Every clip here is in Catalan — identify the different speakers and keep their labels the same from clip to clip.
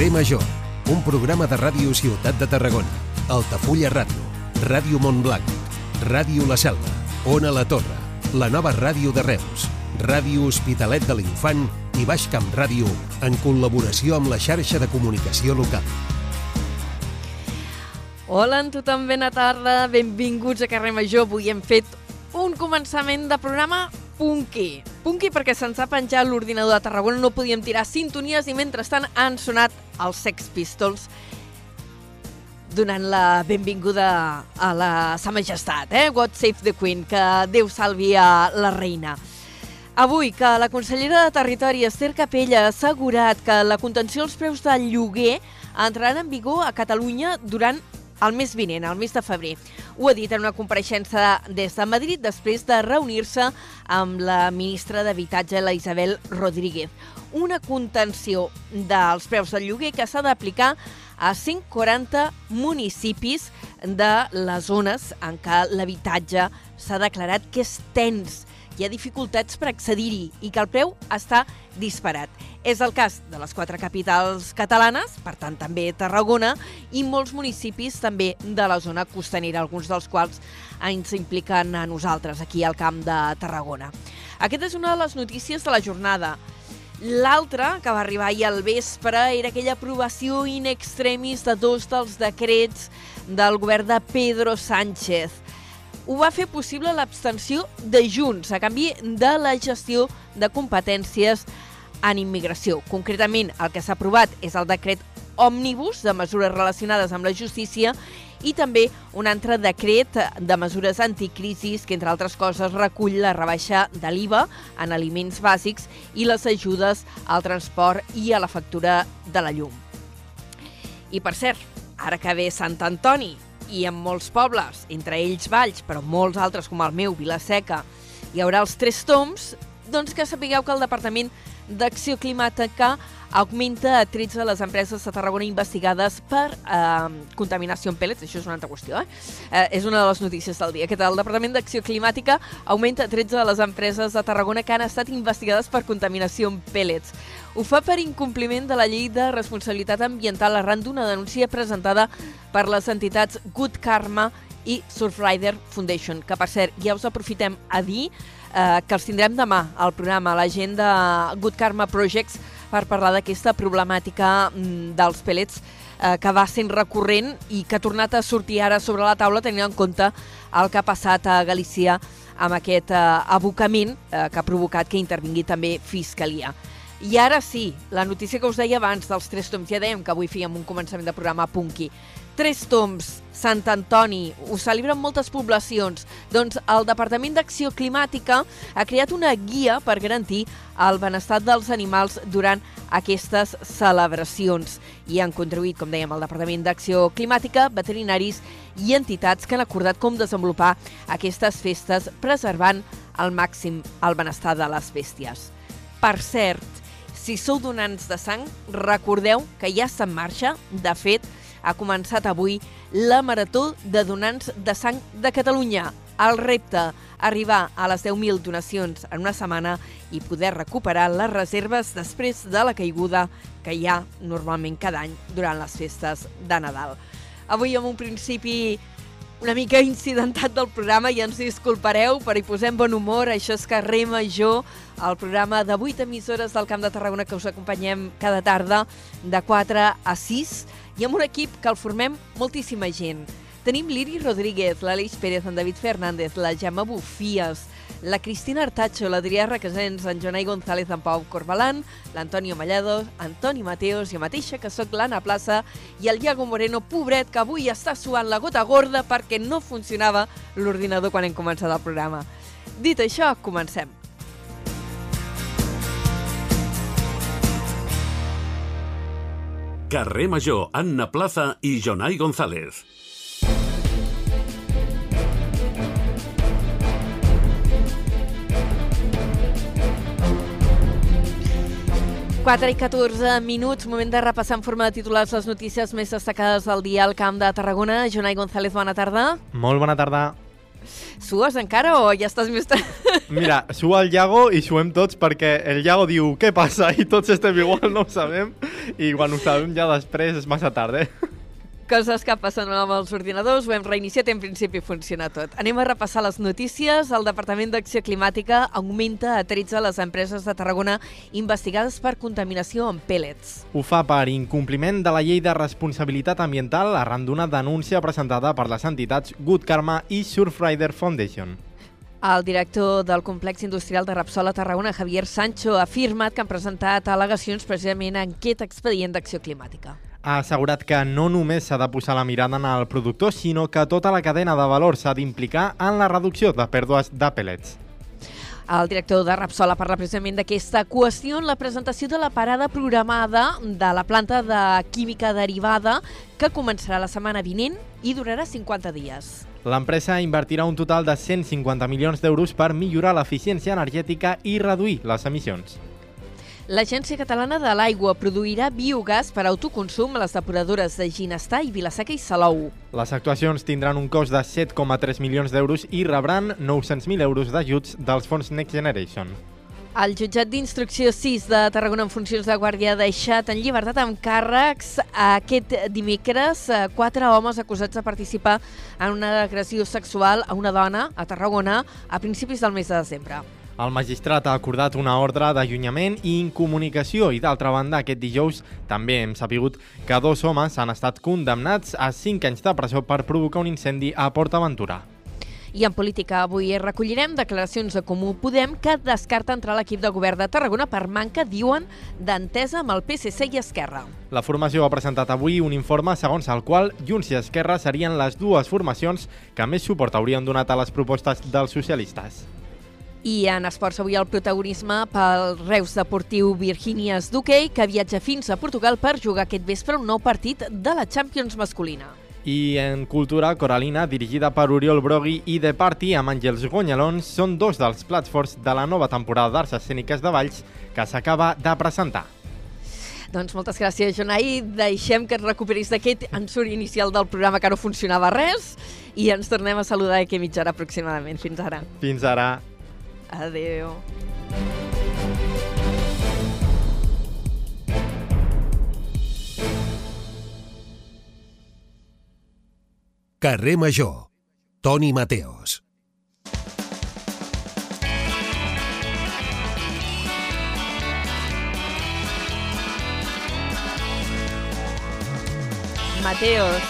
Speaker 1: Carrer Major, un programa de ràdio Ciutat de Tarragona, Altafulla Ràdio, Ràdio Montblanc, Ràdio La Selva, Ona La Torre, la nova ràdio de Reus, Ràdio Hospitalet de l'Infant i Baix Camp Ràdio en col·laboració amb la xarxa de comunicació local.
Speaker 2: Hola a tothom, bona tarda, benvinguts a Carrer Major. Avui hem fet un començament de programa punky. Punky perquè se'ns ha penjat l'ordinador de Tarragona, no podíem tirar sintonies i mentrestant han sonat els Sex Pistols donant la benvinguda a la Sa Majestat, eh? God Save the Queen, que Déu salvi a la reina. Avui, que la consellera de Territori, Esther Capella, ha assegurat que la contenció dels preus del lloguer entrarà en vigor a Catalunya durant el mes vinent, el mes de febrer. Ho ha dit en una compareixença des de Madrid després de reunir-se amb la ministra d'Habitatge, la Isabel Rodríguez. Una contenció dels preus del lloguer que s'ha d'aplicar a 140 municipis de les zones en què l'habitatge s'ha declarat que és tens hi ha dificultats per accedir-hi i que el preu està disparat. És el cas de les quatre capitals catalanes, per tant també Tarragona, i molts municipis també de la zona costanera, alguns dels quals ens impliquen a nosaltres aquí al Camp de Tarragona. Aquesta és una de les notícies de la jornada. L'altra, que va arribar ahir al vespre, era aquella aprovació in extremis de dos dels decrets del govern de Pedro Sánchez ho va fer possible l'abstenció de Junts a canvi de la gestió de competències en immigració. Concretament, el que s'ha aprovat és el decret òmnibus de mesures relacionades amb la justícia i també un altre decret de mesures anticrisis que, entre altres coses, recull la rebaixa de l'IVA en aliments bàsics i les ajudes al transport i a la factura de la llum. I, per cert, ara que ve Sant Antoni, i en molts pobles, entre ells Valls, però molts altres com el meu, Vilaseca, hi haurà els tres toms, doncs que sapigueu que el Departament d'Acció Climàtica augmenta a 13 les empreses de Tarragona investigades per eh, contaminació en pèl·lets, això és una altra qüestió, eh? eh? És una de les notícies del dia, que el Departament d'Acció Climàtica augmenta a 13 de les empreses de Tarragona que han estat investigades per contaminació en pèl·lets. Ho fa per incompliment de la llei de responsabilitat ambiental arran d'una denúncia presentada per les entitats Good Karma i Surfrider Foundation, que per cert ja us aprofitem a dir eh, que els tindrem demà al programa, la gent de Good Karma Projects, per parlar d'aquesta problemàtica mm, dels pellets eh, que va sent recurrent i que ha tornat a sortir ara sobre la taula tenint en compte el que ha passat a Galícia amb aquest eh, abocament eh, que ha provocat que intervingui també Fiscalia. I ara sí, la notícia que us deia abans dels tres toms, ja dèiem que avui fèiem un començament de programa punky. Tres toms, Sant Antoni, ho celebren moltes poblacions. Doncs el Departament d'Acció Climàtica ha creat una guia per garantir el benestar dels animals durant aquestes celebracions. I han contribuït, com dèiem, el Departament d'Acció Climàtica, veterinaris i entitats que han acordat com desenvolupar aquestes festes preservant al màxim el benestar de les bèsties. Per cert, si sou donants de sang, recordeu que ja està en marxa, de fet, ha començat avui la Marató de Donants de Sang de Catalunya. El repte, arribar a les 10.000 donacions en una setmana i poder recuperar les reserves després de la caiguda que hi ha normalment cada any durant les festes de Nadal. Avui, en un principi una mica incidentat del programa i ens disculpareu, però hi posem bon humor. Això és Carrer Major, el programa de 8 emissores del Camp de Tarragona que us acompanyem cada tarda de 4 a 6 i amb un equip que el formem moltíssima gent. Tenim l'Iri Rodríguez, l'Aleix Pérez, en David Fernández, la Gemma Bufies, la Cristina Artacho, l'Adrià Requesens, en Jonai González, en Pau Corbalan, l'Antonio Mallado, Antoni Mateos, jo mateixa, que sóc l'Anna Plaça, i el Iago Moreno, pobret, que avui està suant la gota gorda perquè no funcionava l'ordinador quan hem començat el programa. Dit això, comencem.
Speaker 3: Carrer Major, Anna Plaza i Jonai González.
Speaker 2: Quatre i 14 minuts, moment de repassar en forma de titulars les notícies més destacades del dia al Camp de Tarragona. Jonai González, bona tarda.
Speaker 4: Molt bona tarda.
Speaker 2: Sues encara o ja estàs més...
Speaker 4: Mira, sua el Iago i suem tots perquè el Iago diu què passa? I tots estem igual, no ho sabem. I quan ho sabem ja després és massa tard, eh?
Speaker 2: Coses que passen amb els ordinadors, ho hem reiniciat i en principi funciona tot. Anem a repassar les notícies. El Departament d'Acció Climàtica augmenta a 13 les empreses de Tarragona investigades per contaminació amb pèl·lets.
Speaker 4: Ho fa per incompliment de la llei de responsabilitat ambiental arran d'una denúncia presentada per les entitats Good Karma i Surfrider Foundation.
Speaker 2: El director del complex industrial de Repsol a Tarragona, Javier Sancho, ha afirmat que han presentat al·legacions precisament en aquest expedient d'acció climàtica.
Speaker 4: Ha assegurat que no només s'ha de posar la mirada en el productor, sinó que tota la cadena de valor s'ha d'implicar en la reducció de pèrdues de pèl·lets.
Speaker 2: El director de Repsol ha parlat precisament d'aquesta qüestió en la presentació de la parada programada de la planta de química derivada que començarà la setmana vinent i durarà 50 dies.
Speaker 4: L'empresa invertirà un total de 150 milions d'euros per millorar l'eficiència energètica i reduir les emissions.
Speaker 2: L'Agència Catalana de l'Aigua produirà biogàs per autoconsum a les depuradores de Ginestar i Vilaseca i Salou.
Speaker 4: Les actuacions tindran un cost de 7,3 milions d'euros i rebran 900.000 euros d'ajuts dels fons Next Generation.
Speaker 2: El jutjat d'instrucció 6 de Tarragona en funcions de guàrdia ha deixat en llibertat amb càrrecs aquest dimecres eh, quatre homes acusats de participar en una agressió sexual a una dona a Tarragona a principis del mes de desembre.
Speaker 4: El magistrat ha acordat una ordre d'allunyament i incomunicació i, d'altra banda, aquest dijous també hem sapigut que dos homes han estat condemnats a 5 anys de presó per provocar un incendi a Port Aventura.
Speaker 2: I en política avui recollirem declaracions de Comú Podem que descarta entrar l'equip de govern de Tarragona per manca, diuen, d'entesa amb el PSC i Esquerra.
Speaker 4: La formació ha presentat avui un informe segons el qual Junts i Esquerra serien les dues formacions que més suport haurien donat a les propostes dels socialistes.
Speaker 2: I en esports avui el protagonisme pel Reus Deportiu Virgínies d'hoquei que viatja fins a Portugal per jugar aquest vespre un nou partit de la Champions masculina.
Speaker 4: I en cultura, Coralina, dirigida per Oriol Brogui i The Party amb Àngels Gonyalons, són dos dels plats forts de la nova temporada d'Arts Escèniques de Valls que s'acaba de presentar.
Speaker 2: Doncs moltes gràcies, Jonai. Deixem que et recuperis d'aquest ensurt inicial del programa que no funcionava res i ens tornem a saludar d'aquí mitja hora aproximadament. Fins ara.
Speaker 4: Fins ara.
Speaker 2: Adéu.
Speaker 1: Carrer Major. Toni Mateos.
Speaker 2: Mateos.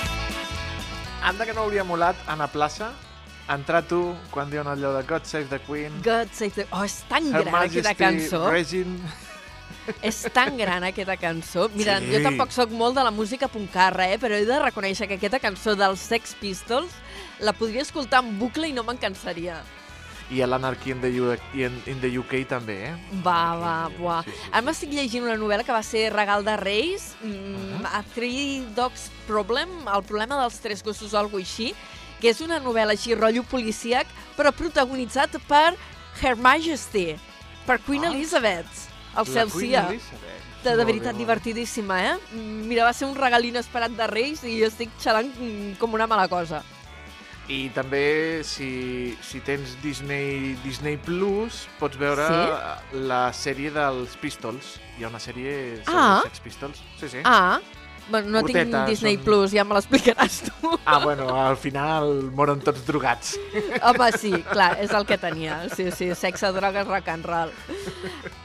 Speaker 5: Anda que no hauria molat anar a plaça, entrar tu quan diuen allò de God Save the Queen,
Speaker 2: God save the... Oh, és tan
Speaker 5: Her
Speaker 2: gran aquesta
Speaker 5: Majesty
Speaker 2: cançó.
Speaker 5: Regine...
Speaker 2: És tan gran aquesta cançó. Mira,
Speaker 5: Sí.
Speaker 2: jo tampoc sóc molt de la música puncarra, eh? però he de reconèixer que aquesta cançó dels Sex Pistols la podria escoltar en bucle i no me'n cansaria.
Speaker 5: I a l'Anarchy in, the in, in the UK també, eh?
Speaker 2: Va, va, buah.
Speaker 5: Sí, sí.
Speaker 2: Ara m'estic llegint una novel·la que va ser Regal de Reis, mm, A Three Dogs Problem, el problema dels tres gossos o alguna així, que és una novel·la així, rotllo policíac, però protagonitzat per Her Majesty, per Queen
Speaker 5: Ah.
Speaker 2: Elizabeth, el Celsia. De, de veritat,
Speaker 5: bé.
Speaker 2: divertidíssima, eh? Mm, Mira, va ser un regal inesperat de Reis i estic xalant mm, com una mala cosa.
Speaker 5: I també, si, si tens Disney, Disney Plus, pots veure
Speaker 2: Sí?
Speaker 5: la sèrie dels Pistols. Hi ha una sèrie sobre
Speaker 2: Ah.
Speaker 5: els Sex Pistols. Sí, sí.
Speaker 2: Ah, bueno, no tinc
Speaker 5: Curteta,
Speaker 2: Disney
Speaker 5: són-
Speaker 2: Plus, ja me l'explicaràs tu.
Speaker 5: Ah, bueno, al final moren tots drogats.
Speaker 2: Home, sí, clar, és el que tenia. Sí, sí, sexe, drogues, rock and roll.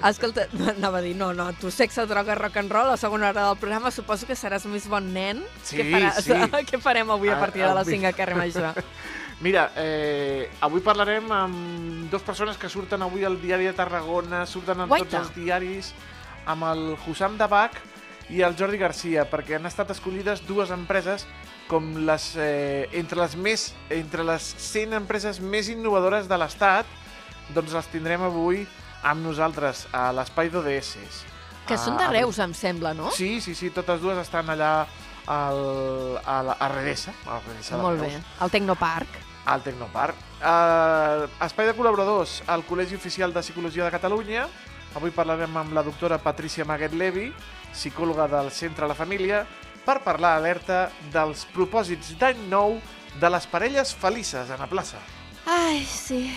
Speaker 2: Escolta, anava a dir, no, no, tu sexe, drogues, rock and roll, a segona hora del programa suposo que seràs més bon nen.
Speaker 5: Sí,
Speaker 2: què, faràs?
Speaker 5: sí.
Speaker 2: què farem avui a
Speaker 5: Ah,
Speaker 2: partir de les
Speaker 5: avui-
Speaker 2: 5 a Carrer Major?
Speaker 5: Mira, eh, avui parlarem amb dues persones que surten avui al diari de Tarragona, surten en
Speaker 2: Guaita.
Speaker 5: tots els diaris, amb el Hussam Dabak i el Jordi Garcia, perquè han estat escollides dues empreses com les, eh, entre, les més, entre les 100 empreses més innovadores de l'Estat, doncs les tindrem avui amb nosaltres a l'espai d'ODS.
Speaker 2: Que són de Reus, em sembla, no?
Speaker 5: Sí, sí, sí, totes dues estan allà al, a, la, a Redessa, a Redessa de
Speaker 2: Molt bé. El Tecnoparc.
Speaker 5: al Tecnoparc. Uh, espai de col·laboradors al Col·legi Oficial de Psicologia de Catalunya. Avui parlarem amb la doctora Patricia Maguet Levi, psicòloga del Centre la Família, per parlar alerta dels propòsits d'any nou de les parelles felices a la plaça.
Speaker 2: Ai, sí.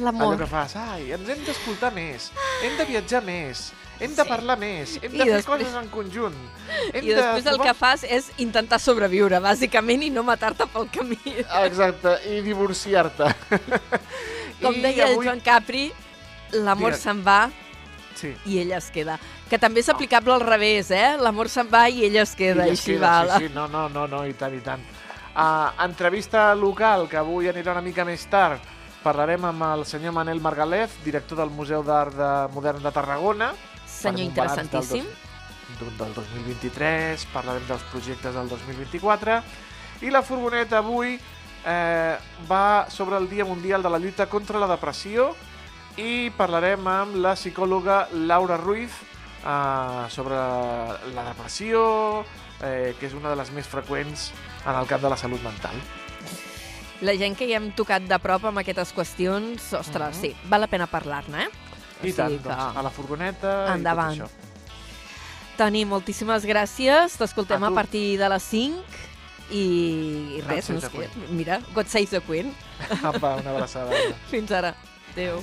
Speaker 5: Allò
Speaker 2: L'amor.
Speaker 5: que fas, ai, ens hem d'escoltar més, hem de viatjar més, hem de
Speaker 2: Sí.
Speaker 5: parlar més, hem
Speaker 2: I
Speaker 5: de fer
Speaker 2: després-
Speaker 5: coses en conjunt. Hem
Speaker 2: I després
Speaker 5: de
Speaker 2: el que fas és intentar sobreviure, bàsicament, i no matar-te pel camí.
Speaker 5: Exacte, i divorciar-te.
Speaker 2: Com
Speaker 5: I
Speaker 2: deia el
Speaker 5: avui-
Speaker 2: Joan Capri, l'amor se'n va
Speaker 5: Sí.
Speaker 2: i ella es queda. Que també és aplicable al revés, eh? L'amor se'n va i ella es queda,
Speaker 5: I es
Speaker 2: així
Speaker 5: queda,
Speaker 2: va.
Speaker 5: Sí, sí, no, no, no, no, i tant, i tant. Uh, entrevista local, que avui anirà una mica més tard. Parlarem amb el senyor Manel Margalef, director del Museu d'Art de Modern de Tarragona.
Speaker 2: Senyor interessantíssim.
Speaker 5: Del, dos, del 2023, parlarem dels projectes del 2024. I la furgoneta avui eh, va sobre el Dia Mundial de la Lluita contra la Depressió i parlarem amb la psicòloga Laura Ruiz eh, sobre la depressió, eh, que és una de les més freqüents en el camp de la salut mental.
Speaker 2: La gent que hi hem tocat de prop amb aquestes qüestions, ostres,
Speaker 5: Mhm.
Speaker 2: sí, val la pena parlar-ne, eh? O
Speaker 5: I tant,
Speaker 2: sigui
Speaker 5: doncs, a la furgoneta
Speaker 2: Endavant.
Speaker 5: i tot això.
Speaker 2: Toni, moltíssimes gràcies. T'escoltem
Speaker 5: A
Speaker 2: a, partir de les 5 i, i res, no sé, mira, God save the Queen.
Speaker 5: Apa, una abraçada.
Speaker 2: Fins ara. Adéu.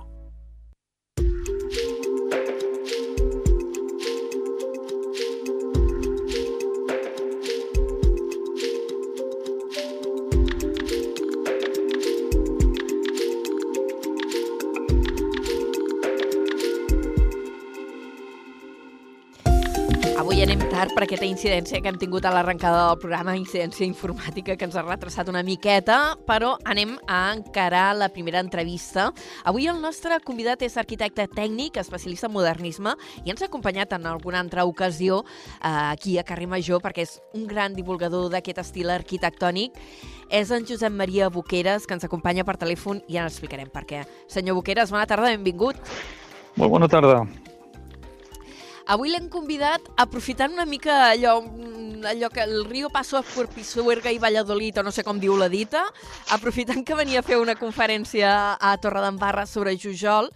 Speaker 2: Tard per aquesta incidència que hem tingut a l'arrencada del programa, incidència informàtica que ens ha retrasat una miqueta, però anem a encarar la primera entrevista. Avui el nostre convidat és arquitecte tècnic, especialista en modernisme, i ens ha acompanyat en alguna altra ocasió eh, aquí a Carrer Major, perquè és un gran divulgador d'aquest estil arquitectònic. És en Josep Maria Boqueres, que ens acompanya per telèfon, i ara explicarem per què. Senyor Boqueres, bona tarda, benvingut.
Speaker 6: Molt bona tarda.
Speaker 2: Avui l'hem convidat aprofitant una mica allò, mm, allò que el Río Paso por Pisuerga i Valladolid, o no sé com diu la dita, aprofitant que venia a fer una conferència a Torredembarra sobre Jujol,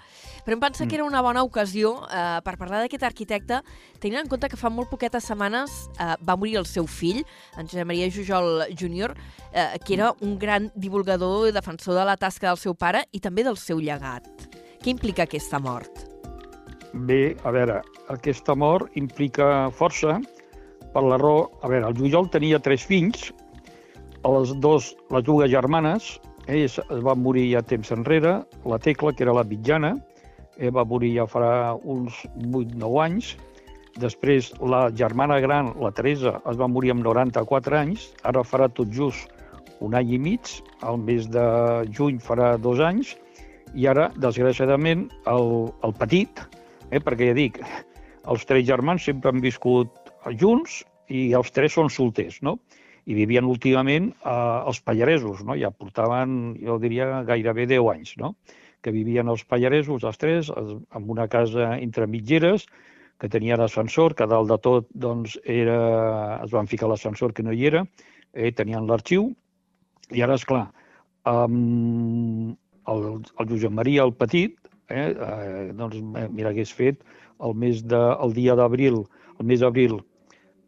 Speaker 2: però em pensa que era una bona ocasió eh, per parlar d'aquest arquitecte, tenint en compte que fa molt poquetes setmanes eh, va morir el seu fill, en Josep Maria Jujol Júnior, eh, que era un gran divulgador i defensor de la tasca del seu pare i també del seu llegat. Què implica aquesta mort?
Speaker 6: Bé, a veure, aquesta mort implica força per la raó... A veure, el Jujol tenia tres fills, les, dos, les dues germanes, ells es van morir ja temps enrere, la Tecla, que era la mitjana, eh, va morir ja farà uns 8-9 anys, després la germana gran, la Teresa, es va morir amb 94 anys, ara farà tot just un any i mig, al mes de juny farà dos anys, i ara, desgraciadament, el, el petit, eh, perquè ja dic, els tres germans sempre han viscut junts i els tres són solters, no? I vivien últimament eh, als Pallaresos, no? Ja portaven, jo diria, gairebé 10 anys, no? Que vivien als Pallaresos, els tres, es- en una casa entre mitgeres, que tenien ascensor, que dalt de tot doncs, era... es van ficar l'ascensor que no hi era, eh, tenien l'arxiu, i ara, és clar, um, el, el Josep Maria, el petit, eh, eh, doncs eh, mira, hagués fet el mes de, el dia d'abril, el mes d'abril,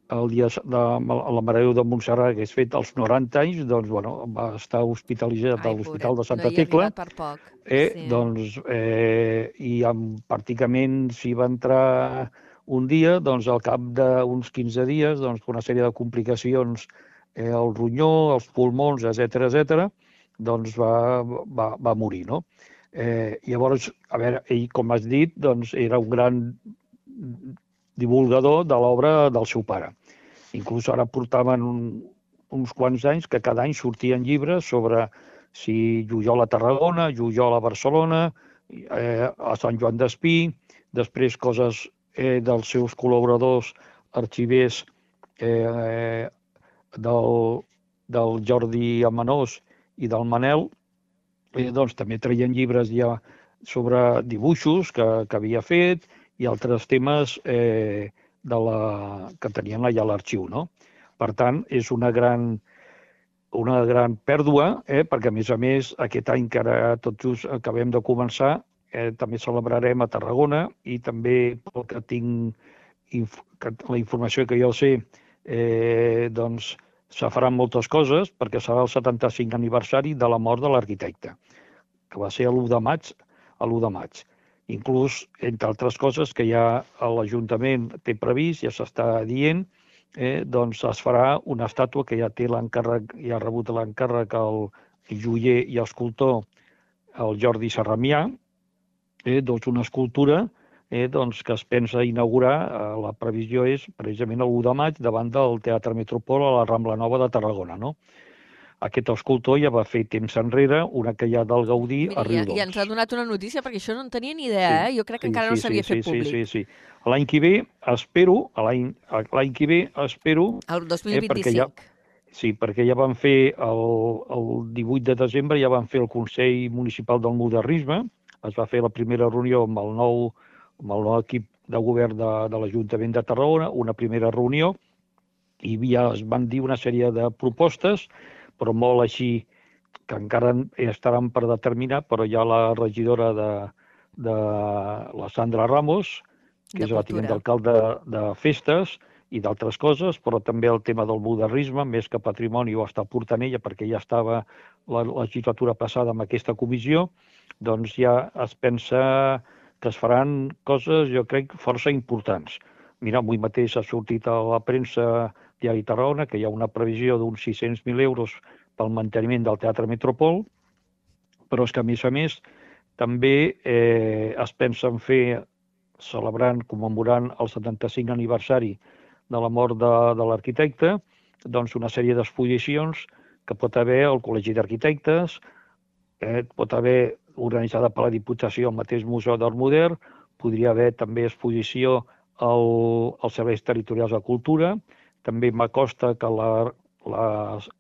Speaker 6: el dia de la Mare Déu de Montserrat hagués fet els 90 anys, doncs, bueno, va estar hospitalitzat a l'Hospital de Santa
Speaker 2: no
Speaker 6: Tecla,
Speaker 2: per poc.
Speaker 6: eh,
Speaker 2: sí.
Speaker 6: doncs, eh, i amb, pràcticament s'hi va entrar un dia, doncs al cap d'uns 15 dies, doncs, una sèrie de complicacions eh, al ronyó, als pulmons, etc etc, doncs va, va, va morir, no? Eh, llavors, a veure, ell, com has dit, doncs era un gran divulgador de l'obra del seu pare. Inclús ara portaven un, uns quants anys que cada any sortien llibres sobre si Jujol a Tarragona, Jujol a Barcelona, eh, a Sant Joan d'Espí, després coses eh, dels seus col·laboradors arxivers eh, del, del Jordi Amanós i del Manel, eh, doncs també traien llibres ja sobre dibuixos que, que havia fet i altres temes eh, de la, que tenien allà a l'arxiu. No? Per tant, és una gran, una gran pèrdua, eh, perquè a més a més aquest any que ara tot just acabem de començar, eh, també celebrarem a Tarragona i també pel que tinc inf que la informació que jo sé, eh, doncs se faran moltes coses perquè serà el 75 aniversari de la mort de l'arquitecte, que va ser l'1 de maig a l'1 de maig. Inclús, entre altres coses, que ja l'Ajuntament té previst, ja s'està dient, eh, doncs es farà una estàtua que ja té l'encàrrec, ja ha rebut l'encàrrec el, joier i escultor, el Jordi Serramià, eh, doncs una escultura eh, doncs, que es pensa inaugurar, eh, la previsió és precisament el 1 de maig davant del Teatre Metropol a la Rambla Nova de Tarragona. No? Aquest escultor ja va fer temps enrere una que hi ha del Gaudí
Speaker 2: Mira,
Speaker 6: a Riudoms.
Speaker 2: ja ens ha donat una notícia, perquè això no en tenia ni idea, eh? Jo crec que encara no s'havia
Speaker 6: sí,
Speaker 2: fet
Speaker 6: sí,
Speaker 2: públic.
Speaker 6: Sí, sí, sí. L'any que ve espero, a l'any que ve espero,
Speaker 2: El
Speaker 6: perquè
Speaker 2: 2025.
Speaker 6: ja- sí, perquè ja van fer el, el 18 de desembre, ja van fer el Consell Municipal del Modernisme, es va fer la primera reunió amb el nou, amb el nou equip de govern de, de l'Ajuntament de Tarragona, una primera reunió, i ja es van dir una sèrie de propostes, però molt així, que encara estaran per determinar, però ja la regidora de, de la Sandra Ramos, que
Speaker 2: De
Speaker 6: és la tinent d'alcalde de festes i d'altres coses, però també el tema del modernisme, més que patrimoni ho està portant ella, perquè ja estava la legislatura passada amb aquesta comissió, doncs ja es pensa que es faran coses, jo crec, força importants. Mira, avui mateix ha sortit a la premsa Diari Tarragona que hi ha una previsió d'uns 600.000 euros pel manteniment del Teatre Metropol, però és que, a més a més, també eh, es pensa en fer, celebrant, commemorant el 75 aniversari de la mort de, de l'arquitecte, doncs una sèrie d'exposicions que pot haver al Col·legi d'Arquitectes, eh, pot haver organitzada per la Diputació al mateix Museu d'Art Modern, podria haver també exposició al, als serveis territorials de cultura, també m'acosta que la, la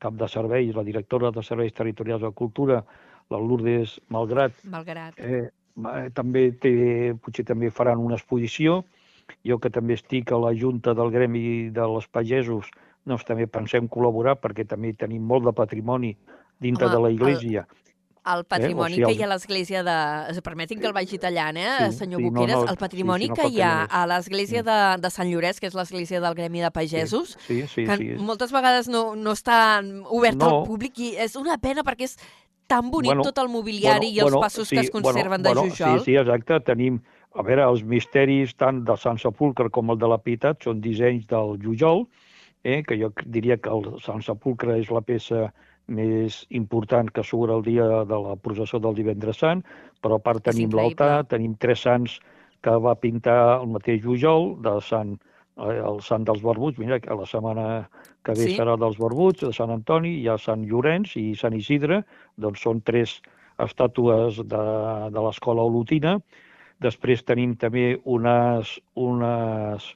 Speaker 6: cap de serveis, la directora de serveis territorials de cultura, la Lourdes Malgrat,
Speaker 2: Malgrat.
Speaker 6: eh, va- també té, potser també faran una exposició. Jo que també estic a la Junta del Gremi de les Pagesos, doncs també pensem col·laborar perquè també tenim molt de patrimoni dintre
Speaker 2: Home,
Speaker 6: de la Iglesia.
Speaker 2: El patrimoni
Speaker 6: sigui,
Speaker 2: que
Speaker 6: el-
Speaker 2: hi ha a l'església de... Permetin que el vagi tallant, eh,
Speaker 6: Sí,
Speaker 2: senyor
Speaker 6: sí, no,
Speaker 2: Boqueres?
Speaker 6: no,
Speaker 2: el patrimoni
Speaker 6: sí, sí, no
Speaker 2: que hi ha a l'església de, de Sant Llorenç, que és l'església del Gremi de Pagesos,
Speaker 6: Sí, sí,
Speaker 2: que
Speaker 6: sí.
Speaker 2: moltes vegades no, no està obert
Speaker 6: No.
Speaker 2: al públic i és una pena perquè és tan bonic
Speaker 6: Bueno,
Speaker 2: tot el mobiliari i els passos que es conserven de Jujol.
Speaker 6: Sí, sí, exacte. Tenim, a veure, els misteris tant de Sant Sepulcre com el de la Pietat són dissenys del Jujol, eh, que jo diria que el Sant Sepulcre és la peça més important que surt el dia de la processó del divendres sant, però a part tenim l'altar, tenim tres sants que va pintar el mateix Jujol, de Sant, eh, el Sant dels Barbuts, mira, que la setmana que ve
Speaker 2: Sí.
Speaker 6: serà dels Barbuts, de Sant Antoni, hi ha Sant Llorenç i Sant Isidre, doncs són tres estàtues de, de l'escola olotina. Després tenim també unes, unes,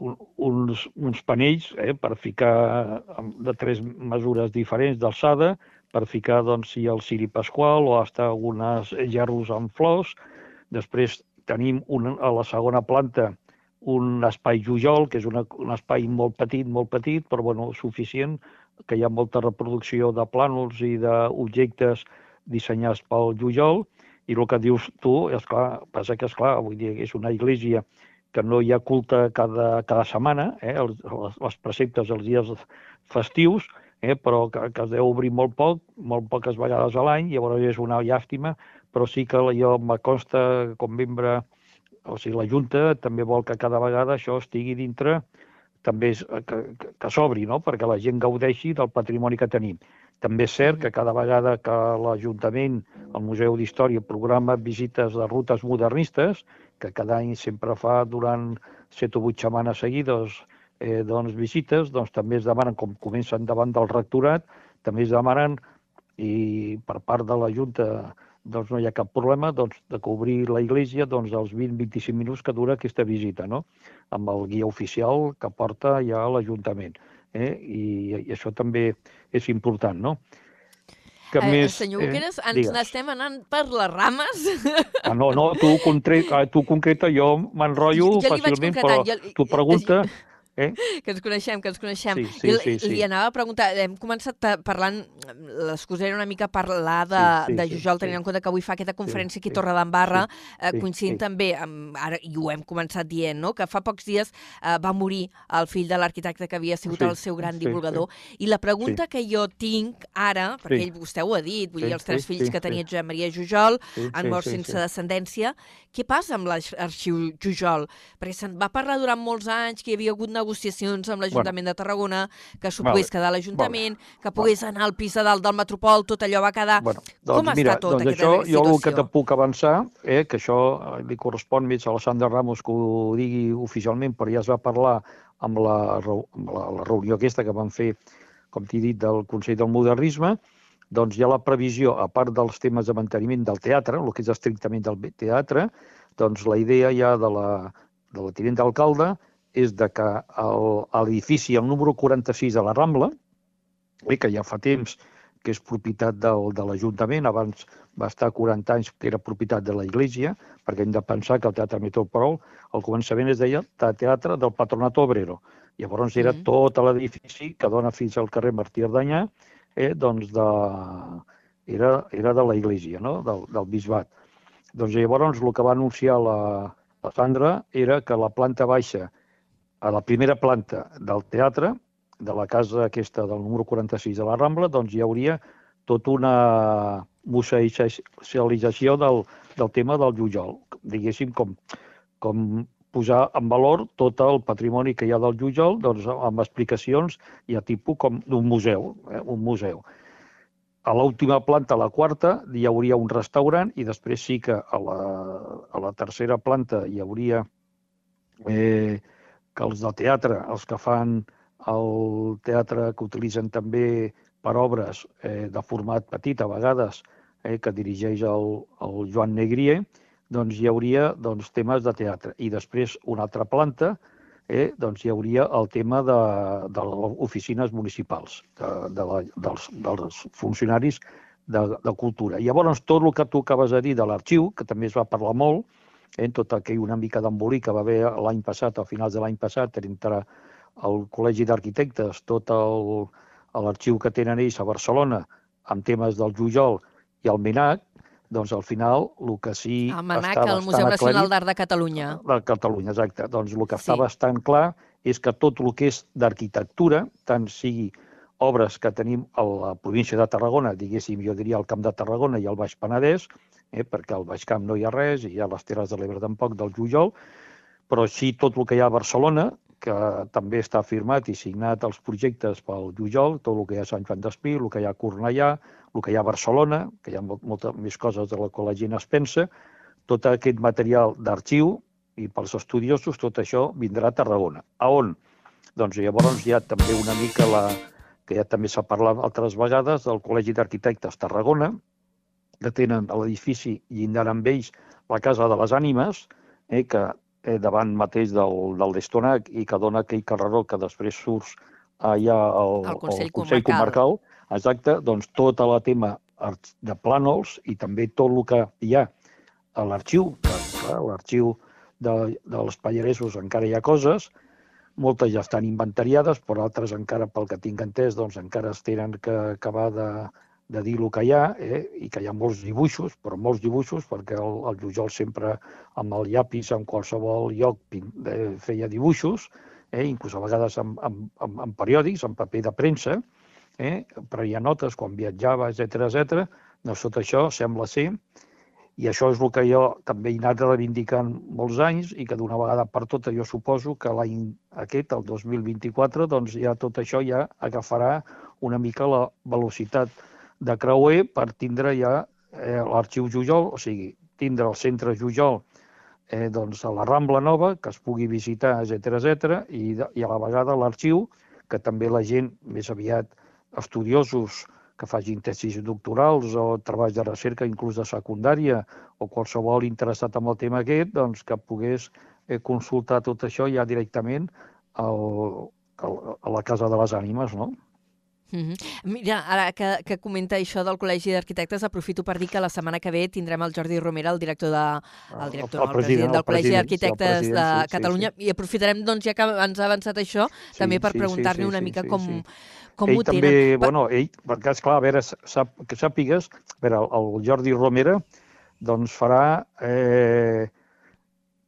Speaker 6: un, uns, uns panells eh, per ficar de tres mesures diferents d'alçada, per ficar doncs, si el ciri pasqual o hasta algunes gerros amb flors. Després tenim un, a la segona planta un espai jujol, que és una, un espai molt petit, molt petit, però bueno, suficient, que hi ha molta reproducció de plànols i d'objectes dissenyats pel jujol, i el que dius tu, és clar, passa que és clar, vull dir, és una església que no hi ha culte cada, cada setmana, eh, els, les, les preceptes els dies festius, eh, però que, que es deu obrir molt poc, molt poques vegades a l'any, llavors és una llàstima, però sí que jo m'acosta com membre, o sigui, la Junta també vol que cada vegada això estigui dintre, també és, que, que, que s'obri, no?, perquè la gent gaudeixi del patrimoni que tenim. També és cert que cada vegada que l'Ajuntament, el Museu d'Història, programa visites de rutes modernistes, que cada any sempre fa durant set o vuit setmanes seguides eh, doncs, visites, doncs també es demanen, com comencen davant del rectorat, també es demanen, i per part de la Junta doncs no hi ha cap problema doncs, de cobrir la iglesia doncs, els 20-25 minuts que dura aquesta visita, no? amb el guia oficial que porta ja l'Ajuntament. Eh? I, I això també és important, no? Que
Speaker 2: Eh, senyor Boqueres, ens
Speaker 6: digues.
Speaker 2: n'estem anant per les rames.
Speaker 6: Ah, no, no, tu, contre... ah, tu concreta, jo m'enrotllo
Speaker 2: Jo- jo
Speaker 6: fàcilment, però
Speaker 2: jo-
Speaker 6: tu pregunta, Eh?
Speaker 2: Que ens coneixem, que ens coneixem.
Speaker 6: Sí, sí,
Speaker 2: I
Speaker 6: sí, sí.
Speaker 2: li anava a preguntar, hem començat pa- parlant, l'excusa era una mica parlar de,
Speaker 6: Sí, sí,
Speaker 2: de
Speaker 6: sí,
Speaker 2: Jujol, tenint
Speaker 6: sí.
Speaker 2: en compte que avui fa aquesta conferència aquí a
Speaker 6: sí,
Speaker 2: Torredembarra,
Speaker 6: sí,
Speaker 2: eh,
Speaker 6: sí,
Speaker 2: coincidint
Speaker 6: sí.
Speaker 2: també, amb, ara, i ho hem començat dient, no? que fa pocs dies eh, va morir el fill de l'arquitecte que havia sigut
Speaker 6: Sí,
Speaker 2: el seu gran
Speaker 6: sí,
Speaker 2: divulgador. I la pregunta que jo tinc ara, perquè
Speaker 6: Sí.
Speaker 2: ell, vostè ho ha dit, vull
Speaker 6: Sí,
Speaker 2: dir, els tres
Speaker 6: sí,
Speaker 2: fills
Speaker 6: sí,
Speaker 2: que tenia
Speaker 6: sí.
Speaker 2: Josep Maria Jujol
Speaker 6: Sí,
Speaker 2: han
Speaker 6: sí,
Speaker 2: mort
Speaker 6: sí,
Speaker 2: sense
Speaker 6: sí.
Speaker 2: descendència. Què passa amb l'arxiu Jujol? Perquè se'n va parlar durant molts anys que hi havia hagut negociacions amb l'Ajuntament de Tarragona, que s'ho pogués quedar a l'Ajuntament, que pogués anar al pis de dalt del Metropol, tot allò va quedar...
Speaker 6: Bueno,
Speaker 2: Com
Speaker 6: doncs
Speaker 2: està
Speaker 6: mira,
Speaker 2: tota
Speaker 6: doncs
Speaker 2: aquesta
Speaker 6: això, jo el que
Speaker 2: situació?
Speaker 6: te puc avançar, eh, que això eh, li correspon més a la Sandra Ramos que ho digui oficialment, però ja es va parlar amb la, amb la, la reunió aquesta que van fer, com t'he dit, del Consell del Modernisme, doncs hi ha la previsió, a part dels temes de manteniment del teatre, el que és estrictament del teatre, doncs la idea ja de la, de la tinent d'alcalde és de que el- l'edifici, el número 46 de la Rambla, eh, que ja fa temps que és propietat del, de l'Ajuntament, abans va estar 40 anys que era propietat de la Iglesia, perquè hem de pensar que el Teatre Metropol, al començament es deia Te- Teatre del Patronat Obrero. Llavors era
Speaker 2: Mhm.
Speaker 6: tot l'edifici que dona fins al carrer Martí Ardanyà, eh, doncs de, era, era de la Iglesia, no? del, del bisbat. Doncs llavors el que va anunciar la, la Sandra era que la planta baixa, a la primera planta del teatre, de la casa aquesta del número 46 de la Rambla, doncs hi hauria tota una museïtzació del, del tema del Jujol. Diguéssim, com, com posar en valor tot el patrimoni que hi ha del Jujol, doncs amb explicacions i a tipus com d'un museu, eh, un museu. A l'última planta, a la quarta, hi hauria un restaurant i després sí que a la, a la tercera planta hi hauria eh, que els del teatre, els que fan el teatre que utilitzen també per obres eh, de format petit a vegades, eh, que dirigeix el, el Joan Negrier, doncs hi hauria doncs, temes de teatre. I després una altra planta, eh, doncs hi hauria el tema de, de les oficines municipals, de, de la, dels, dels funcionaris de, de cultura. I llavors tot el que tu acabes de dir de l'arxiu, que també es va parlar molt, eh, tot aquell una mica d'embolic que va haver l'any passat, a finals de l'any passat, entre el Col·legi d'Arquitectes, tot l'arxiu que tenen ells a Barcelona, amb temes del Jujol i el MINAC, doncs al final el que sí
Speaker 2: El MANAC,
Speaker 6: està
Speaker 2: el Museu Nacional
Speaker 6: aclarit-
Speaker 2: d'Art de Catalunya.
Speaker 6: de Catalunya, exacte. Doncs el que
Speaker 2: Sí.
Speaker 6: està bastant clar és que tot el que és d'arquitectura, tant sigui obres que tenim a la província de Tarragona, diguéssim, jo diria al Camp de Tarragona i al Baix Penedès, eh, perquè al Baix Camp no hi ha res, i ha les Terres de l'Ebre tampoc, del Jujol, però sí tot el que hi ha a Barcelona, que també està firmat i signat els projectes pel Jujol, tot el que hi ha a Sant Joan d'Espí, el que hi ha a Cornellà, el que hi ha a Barcelona, que hi ha molt, moltes més coses de la que la gent es pensa, tot aquest material d'arxiu i pels estudiosos, tot això vindrà a Tarragona. A on? Doncs llavors hi ha també una mica la, que ja també s'ha parlat altres vegades, del Col·legi d'Arquitectes Tarragona, que tenen a l'edifici llindant amb ells la Casa de les Ànimes, eh, que eh, davant mateix del, del Destonac i que dona aquell carreró que després surts allà al,
Speaker 2: Consell
Speaker 6: al Consell
Speaker 2: Comarcal.
Speaker 6: Comarcal, exacte, doncs tot el tema de plànols i també tot el que hi ha a l'arxiu, a l'arxiu de, dels pallaresos encara hi ha coses, moltes ja estan inventariades, però altres encara, pel que tinc entès, doncs encara es tenen que acabar de, de dir el que hi ha, eh? i que hi ha molts dibuixos, però molts dibuixos, perquè el, el Jujol sempre amb el llapis, en qualsevol lloc, eh, feia dibuixos, eh? inclús a vegades amb, amb, amb, amb periòdics, amb paper de premsa, eh? prenia notes quan viatjava, etc etc. Doncs tot això sembla ser, i això és el que jo també he anat reivindicant molts anys i que d'una vegada per totes jo suposo que l'any aquest, el 2024, doncs ja tot això ja agafarà una mica la velocitat de creuer per tindre ja eh, l'arxiu Jujol, o sigui, tindre el centre Jujol eh, doncs a la Rambla Nova, que es pugui visitar, etc etc i, i a la vegada l'arxiu, que també la gent més aviat estudiosos que facin tesis doctorals o treballs de recerca, inclús de secundària, o qualsevol interessat en el tema aquest, doncs que pogués eh, consultar tot això ja directament al, al, a la Casa de les Ànimes, no?
Speaker 2: Mm -hmm. Mira, ara que, que comenta això del Col·legi d'Arquitectes, aprofito per dir que la setmana que ve tindrem el Jordi Romera, el director, de, el director, el, el, el president del Col·legi d'Arquitectes sí, de sí, Catalunya, sí, sí. i aprofitarem, doncs, ja que ens ha avançat això, sí, també per sí, preguntar-li sí, sí, una mica sí, com, sí. com
Speaker 6: ell
Speaker 2: ho
Speaker 6: també,
Speaker 2: tenen.
Speaker 6: Bueno, ell, perquè, esclar, a veure, sap, que sàpigues, a veure, el, el Jordi Romera, doncs farà, eh,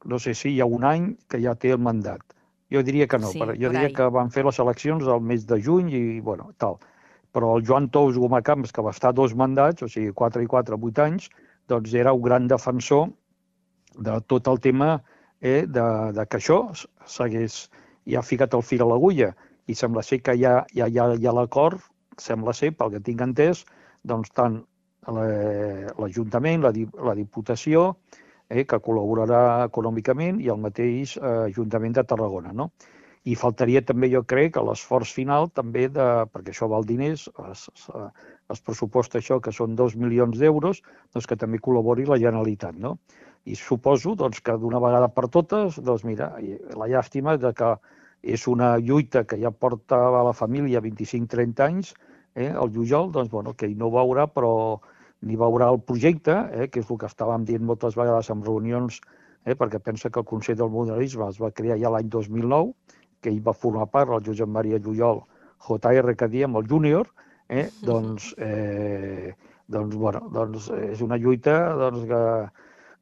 Speaker 6: no sé si hi ha un any que ja té el mandat jo diria que no, sí, però jo diria ahí. que van fer les eleccions al mes de juny i, bueno, tal. Però el Joan Tous Gomacamps, que va estar dos mandats, o sigui, 4 i 4, 8 anys, doncs era un gran defensor de tot el tema eh, de, de que això s'hagués ja ficat el fil a l'agulla. I sembla ser que ja, ja, ja ha l'acord, sembla ser, pel que tinc entès, doncs tant l'Ajuntament, la, la Diputació, eh, que col·laborarà econòmicament, i el mateix eh, Ajuntament de Tarragona. No? I faltaria també, jo crec, a l'esforç final també, de, perquè això val diners, es, es, es pressuposta això, que són dos milions d'euros, doncs que també col·labori la Generalitat. No? I suposo doncs, que d'una vegada per totes, doncs mira, la llàstima de que és una lluita que ja porta a la família 25-30 anys, eh, el Jujol, doncs, bueno, que ell no ho veurà, però ni veurà el projecte, eh, que és el que estàvem dient moltes vegades en reunions, eh, perquè pensa que el Consell del Modernisme es va crear ja l'any 2009, que ell va formar part, el Josep Maria Lluyol, JR, que diem, el júnior, eh, doncs, eh, doncs, bueno, doncs és una lluita doncs, que,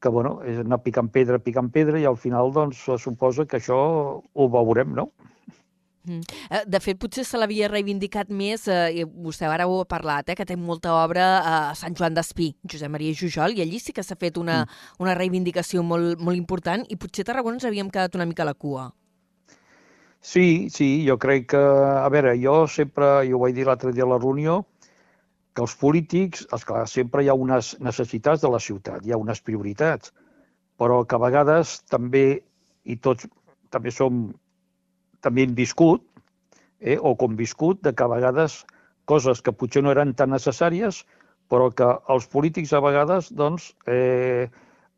Speaker 6: que bueno, és anar picant pedra, picant pedra, i al final doncs, suposa que això ho veurem, no?
Speaker 2: Mm. Eh, de fet, potser se l'havia reivindicat més, eh, vostè ara ho ha parlat, eh, que té molta obra a Sant Joan d'Espí, Josep Maria Jujol, i allí sí que s'ha fet una, mm. una reivindicació molt, molt important i potser a Tarragona ens havíem quedat una mica a la cua.
Speaker 6: Sí, sí, jo crec que... A veure, jo sempre, jo ho vaig dir l'altre dia a la reunió, que els polítics, esclar, sempre hi ha unes necessitats de la ciutat, hi ha unes prioritats, però que a vegades també, i tots també som també hem viscut, eh, o conviscut, de que a vegades coses que potser no eren tan necessàries, però que els polítics a vegades doncs, eh,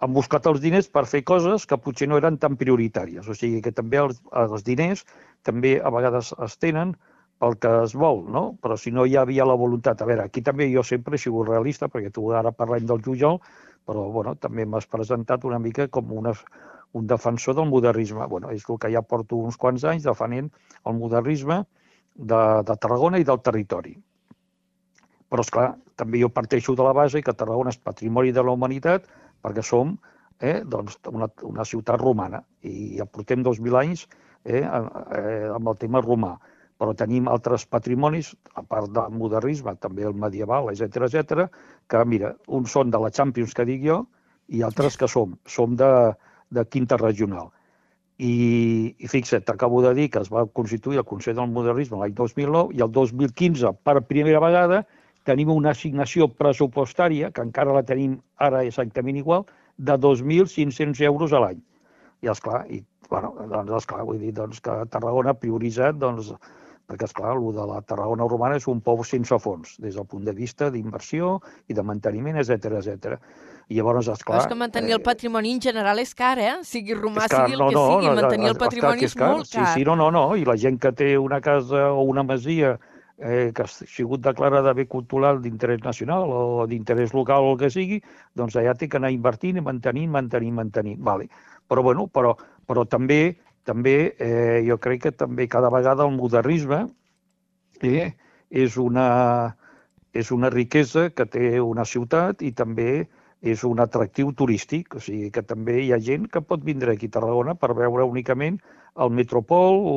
Speaker 6: han buscat els diners per fer coses que potser no eren tan prioritàries. O sigui que també els, els diners també a vegades es tenen pel que es vol, no? Però si no hi havia la voluntat... A veure, aquí també jo sempre he sigut realista, perquè tu ara parlem del Jujol, però bueno, també m'has presentat una mica com una, un defensor del modernisme. Bueno, és el que ja porto uns quants anys defenent el modernisme de, de Tarragona i del territori. Però, és clar, també jo parteixo de la base que Tarragona és patrimoni de la humanitat perquè som eh, doncs, una, una ciutat romana i ja portem 2.000 anys eh, amb el tema romà però tenim altres patrimonis, a part del modernisme, també el medieval, etc etc, que, mira, uns són de la Champions, que dic jo, i altres que som. Som de, de quinta regional. I, i fixa't, t'acabo de dir que es va constituir el Consell del Modernisme l'any 2009 i el 2015, per primera vegada, tenim una assignació pressupostària, que encara la tenim ara exactament igual, de 2.500 euros a l'any. I, esclar, i, bueno, doncs, esclar, vull dir doncs, que Tarragona ha prioritzat doncs, perquè, és clar, el de la Tarragona romana és un pou sense fons, des del punt de vista d'inversió i de manteniment, etc etc. I llavors, esclar...
Speaker 2: Però és que mantenir eh, el patrimoni en general és car, eh? Sigui romà, car, sigui el no, que no, sigui, no, mantenir el patrimoni és, és, car. molt car.
Speaker 6: Sí, sí, no, no, no, i la gent que té una casa o una masia eh, que ha sigut declarada bé cultural d'interès nacional o d'interès local o el que sigui, doncs allà té que anar invertint i mantenint, mantenint, mantenint. Vale. Però, bueno, però, però també també eh, jo crec que també cada vegada el modernisme eh, és, una, és una riquesa que té una ciutat i també és un atractiu turístic, o sigui que també hi ha gent que pot vindre aquí a Tarragona per veure únicament el Metropol o,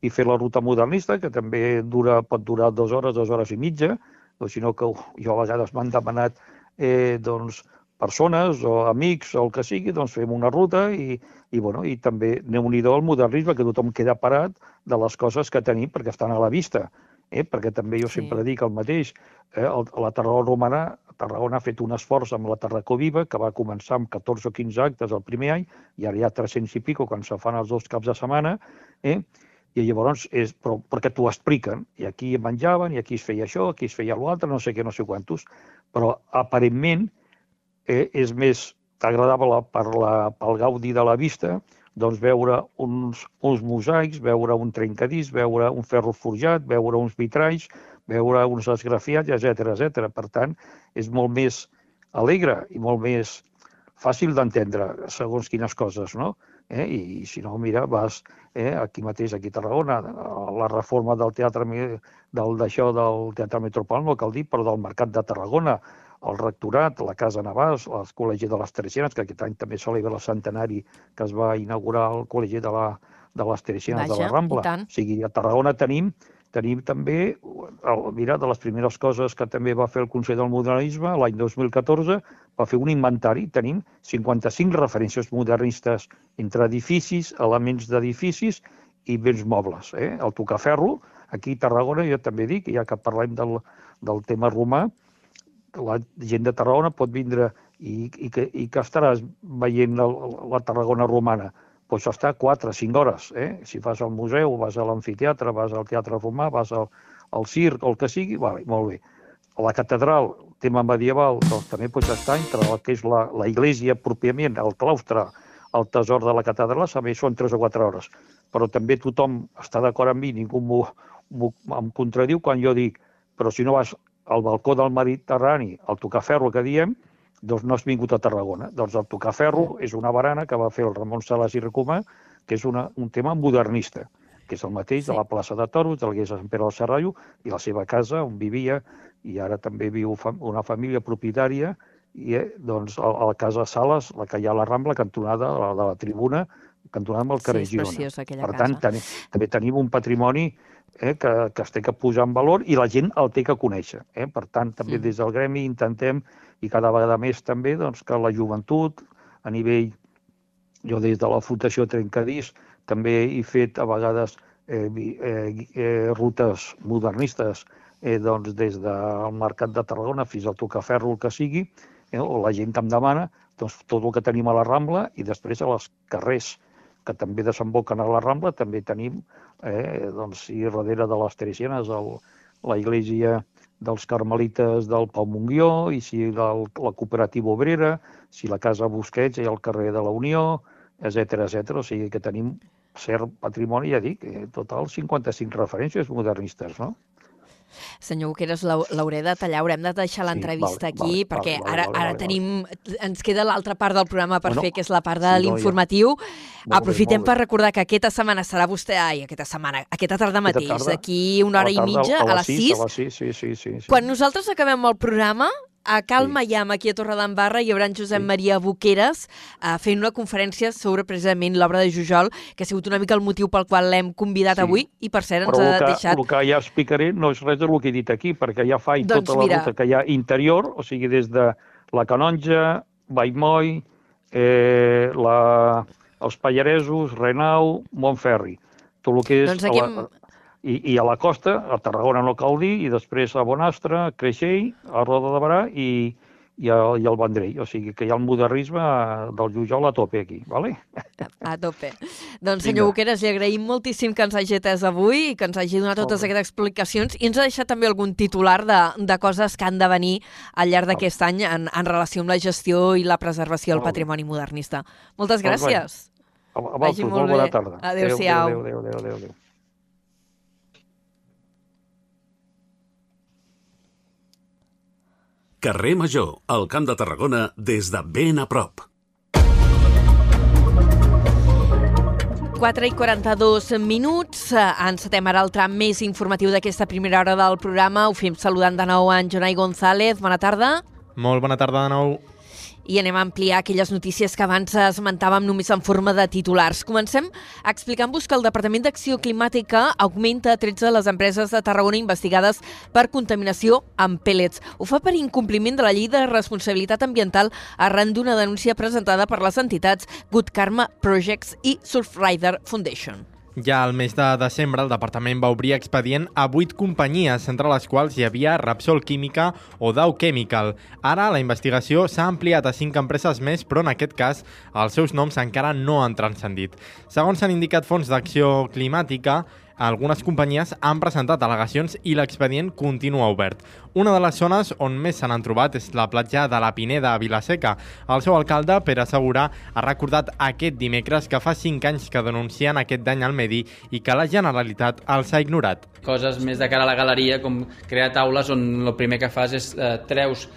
Speaker 6: i fer la ruta modernista, que també dura, pot durar dues hores, dues hores i mitja, o sinó que jo a vegades m'han demanat eh, doncs, persones o amics o el que sigui, doncs fem una ruta i, i, bueno, i també neu nhi el modernisme, que tothom queda parat de les coses que tenim perquè estan a la vista. Eh? Perquè també jo sí. sempre dic el mateix, eh? el, la Tarragona romana, Tarragona ha fet un esforç amb la Tarracó Viva, que va començar amb 14 o 15 actes el primer any, i ara hi ha 300 i pico quan se fan els dos caps de setmana, eh? i llavors és, però, perquè t'ho expliquen, i aquí menjaven, i aquí es feia això, aquí es feia l'altre, no sé què, no sé quantos, però aparentment eh, és més agradable per la, pel gaudi de la vista, doncs veure uns, uns mosaics, veure un trencadís, veure un ferro forjat, veure uns vitralls, veure uns esgrafiats, etc etc. Per tant, és molt més alegre i molt més fàcil d'entendre segons quines coses, no? Eh? I, I si no, mira, vas eh, aquí mateix, aquí a Tarragona, la reforma del teatre del d'això del Teatre Metropol, no cal dir, però del Mercat de Tarragona, el rectorat, la Casa Navàs, el Col·legi de les Teresianes, que aquest any també celebra el centenari que es va inaugurar el Col·legi de, la, de les Teresianes de la Rambla. O sigui, a Tarragona tenim tenim també, el, mira, de les primeres coses que també va fer el Consell del Modernisme, l'any 2014, va fer un inventari. Tenim 55 referències modernistes entre edificis, elements d'edificis i béns mobles. Eh? El tocaferro, aquí a Tarragona, jo també dic, ja que parlem del, del tema romà, la gent de Tarragona pot vindre i, i, que, i que estaràs veient la, la Tarragona romana? Pots estar 4 o 5 hores. Eh? Si vas al museu, vas a l'amfiteatre, vas al teatre romà, vas al, al circ, el que sigui, vale, molt bé. A la catedral, tema medieval, doncs també pots estar entre el que és la, la iglesia pròpiament, el claustre, el tesor de la catedral, també són 3 o 4 hores. Però també tothom està d'acord amb mi, ningú em contradiu quan jo dic però si no vas al balcó del Mediterrani, el tocaferro que diem, doncs no has vingut a Tarragona. Doncs el tocaferro és una barana que va fer el Ramon Salàs i Recomà, que és una, un tema modernista, que és el mateix sí. de la plaça de Toros, del Gués Sant Pere del Serrallo, i la seva casa, on vivia, i ara també viu una família propietària, i eh, doncs a la casa Sales, la que hi ha a la Rambla, cantonada la, de la tribuna, cantonada amb el carrer
Speaker 2: sí,
Speaker 6: Girona.
Speaker 2: Preciós,
Speaker 6: per tant, ten, també tenim un patrimoni eh, que, que es té que posar en valor i la gent el té que conèixer. Eh? Per tant, també sí. des del gremi intentem, i cada vegada més també, doncs, que la joventut, a nivell, jo des de la Fundació Trencadís, també he fet a vegades eh, eh, eh, rutes modernistes eh, doncs, des del Mercat de Tarragona fins al Tocaferro, el que sigui, eh, o la gent em demana doncs, tot el que tenim a la Rambla i després a les carrers que també desemboquen a la Rambla, també tenim, eh, doncs, i darrere de les Teresianes, el, la iglesia dels carmelites del Pau Montguió, i si del, la cooperativa obrera, si la casa Busquets i el carrer de la Unió, etc etc. O sigui que tenim cert patrimoni, ja dic, eh, total 55 referències modernistes, no?
Speaker 2: Senyor Boqueras, l'hauré de tallar, haurem de deixar l'entrevista sí, vale, aquí, vale, perquè vale, ara, vale, ara vale, tenim... Vale. Ens queda l'altra part del programa per bueno, fer, que és la part de sí, l'informatiu. No, ja. Aprofitem bé, per recordar que aquesta setmana serà vostè... Ai, aquesta setmana, aquesta tarda mateix, d'aquí una hora i mitja, a, les 6.
Speaker 6: A les 6, sí, sí, sí, sí.
Speaker 2: Quan nosaltres acabem el programa, a Cal sí. Mayam, aquí a Torredembarra, hi haurà en Josep sí. Maria Boqueres uh, fent una conferència sobre precisament l'obra de Jujol, que ha sigut una mica el motiu pel qual l'hem convidat sí. avui, i per cert ens
Speaker 6: Però
Speaker 2: ha
Speaker 6: que,
Speaker 2: deixat...
Speaker 6: el que ja explicaré no és res del que he dit aquí, perquè ja fa doncs tota la mira... ruta que hi ha interior, o sigui, des de la Canonja, Vallmoll, eh, la, els Pallaresos, Renau, Montferri. Tot el que és...
Speaker 2: Doncs aquí hem,
Speaker 6: i, i a la costa, a Tarragona no cal dir, i després a Bonastre, a Creixell, a Roda de Barà i, i, a, i al Vendrell. O sigui que hi ha el modernisme del Jujol a tope aquí, ¿vale?
Speaker 2: A tope. Doncs senyor Boqueras, li agraïm moltíssim que ens hagi atès avui i que ens hagi donat totes aquestes explicacions i ens ha deixat també algun titular de, de coses que han de venir al llarg d'aquest any en, en relació amb la gestió i la preservació del patrimoni modernista. Moltes gràcies.
Speaker 6: A, a, a vosaltres, molt bona tarda.
Speaker 2: Adéu-siau.
Speaker 6: Adéu, adéu, adéu, adéu, adéu.
Speaker 3: Carrer Major, al Camp de Tarragona, des de ben a prop.
Speaker 2: 4 i 42 minuts. Encetem ara el tram més informatiu d'aquesta primera hora del programa. Ho fem saludant de nou en Jonai González. Bona tarda.
Speaker 4: Molt bona tarda de nou
Speaker 2: i anem a ampliar aquelles notícies que abans esmentàvem només en forma de titulars. Comencem explicant-vos que el Departament d'Acció Climàtica augmenta 13 les empreses de Tarragona investigades per contaminació amb pèl·lets. Ho fa per incompliment de la llei de responsabilitat ambiental arran d'una denúncia presentada per les entitats Good Karma Projects i Surfrider Foundation.
Speaker 4: Ja al mes de desembre, el departament va obrir expedient a vuit companyies, entre les quals hi havia Rapsol Química o Dow Chemical. Ara la investigació s'ha ampliat a cinc empreses més, però en aquest cas els seus noms encara no han transcendit. Segons han indicat fons d'acció climàtica, algunes companyies han presentat al·legacions i l'expedient continua obert. Una de les zones on més se n'han trobat és la platja de la Pineda a Vilaseca. El seu alcalde, Pere Segurà, ha recordat aquest dimecres que fa 5 anys que denuncien aquest dany al medi i que la Generalitat els ha ignorat.
Speaker 7: Coses més de cara a la galeria, com crear taules on el primer que fas és eh, treus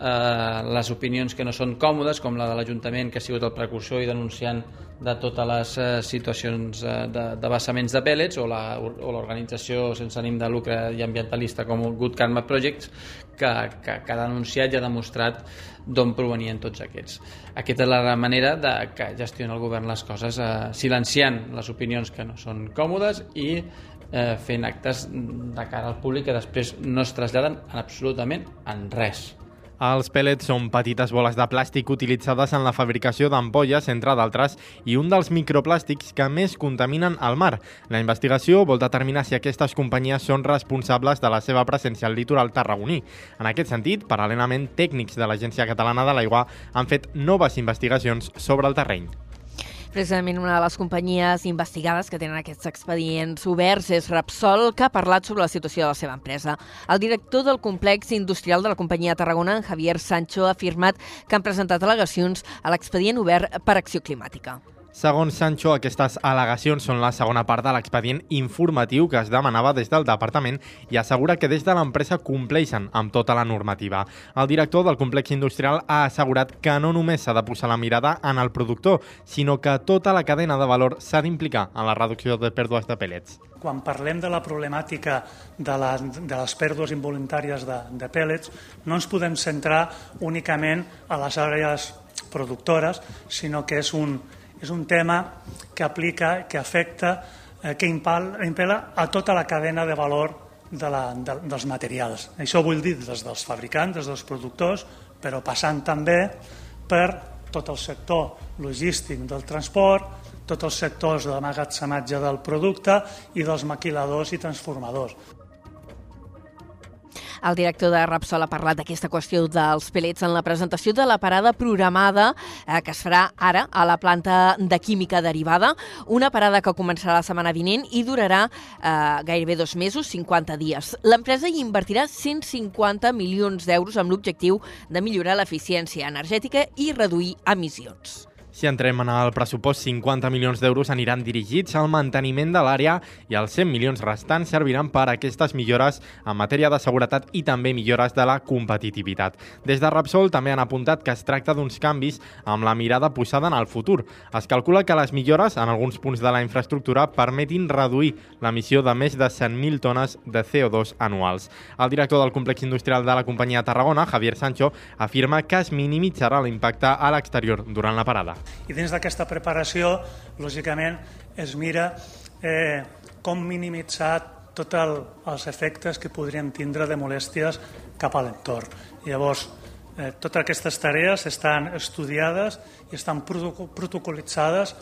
Speaker 7: eh, les opinions que no són còmodes, com la de l'Ajuntament, que ha sigut el precursor i denunciant de totes les eh, situacions eh, de, de vessaments de pèl·lets o l'organització sense ànim de lucre i ambientalista com el Good Karma Projects que, que, que ha denunciat i ha demostrat d'on provenien tots aquests. Aquesta és la manera de que gestiona el govern les coses, eh, silenciant les opinions que no són còmodes i eh, fent actes de cara al públic que després no es traslladen en absolutament en res.
Speaker 4: Els pèl·lets són petites boles de plàstic utilitzades en la fabricació d'ampolles, entre d'altres, i un dels microplàstics que més contaminen el mar. La investigació vol determinar si aquestes companyies són responsables de la seva presència al litoral tarragoní. En aquest sentit, paral·lelament, tècnics de l'Agència Catalana de l'Aigua han fet noves investigacions sobre el terreny.
Speaker 2: Precisament una de les companyies investigades que tenen aquests expedients oberts és Repsol, que ha parlat sobre la situació de la seva empresa. El director del complex industrial de la companyia Tarragona, Javier Sancho, ha afirmat que han presentat al·legacions a l'expedient obert per acció climàtica.
Speaker 4: Segons Sancho, aquestes al·legacions són la segona part de l'expedient informatiu que es demanava des del departament i assegura que des de l'empresa compleixen amb tota la normativa. El director del complex industrial ha assegurat que no només s'ha de posar la mirada en el productor, sinó que tota la cadena de valor s'ha d'implicar en la reducció de pèrdues de pèl·lets.
Speaker 8: Quan parlem de la problemàtica de, la, de les pèrdues involuntàries de, de pèl·lets, no ens podem centrar únicament a les àrees productores, sinó que és un, és un tema que aplica, que afecta, eh, que impela a tota la cadena de valor de la, de, dels materials. Això vull dir des dels fabricants, des dels productors, però passant també per tot el sector logístic del transport, tots els sectors de magatzematge del producte i dels maquiladors i transformadors.
Speaker 2: El director de Rapsol ha parlat d'aquesta qüestió dels pellets en la presentació de la parada programada eh, que es farà ara a la planta de química derivada, una parada que començarà la setmana vinent i durarà eh, gairebé dos mesos, 50 dies. L'empresa hi invertirà 150 milions d'euros amb l'objectiu de millorar l'eficiència energètica i reduir emissions.
Speaker 4: Si entrem en el pressupost, 50 milions d'euros aniran dirigits al manteniment de l'àrea i els 100 milions restants serviran per a aquestes millores en matèria de seguretat i també millores de la competitivitat. Des de Repsol també han apuntat que es tracta d'uns canvis amb la mirada posada en el futur. Es calcula que les millores en alguns punts de la infraestructura permetin reduir l'emissió de més de 100.000 tones de CO2 anuals. El director del complex industrial de la companyia Tarragona, Javier Sancho, afirma que es minimitzarà l'impacte a l'exterior durant la parada.
Speaker 8: I dins d'aquesta preparació, lògicament, es mira eh, com minimitzar tots el, els efectes que podríem tindre de molèsties cap a l'entorn. Llavors, eh, totes aquestes tarees estan estudiades i estan protocolitzades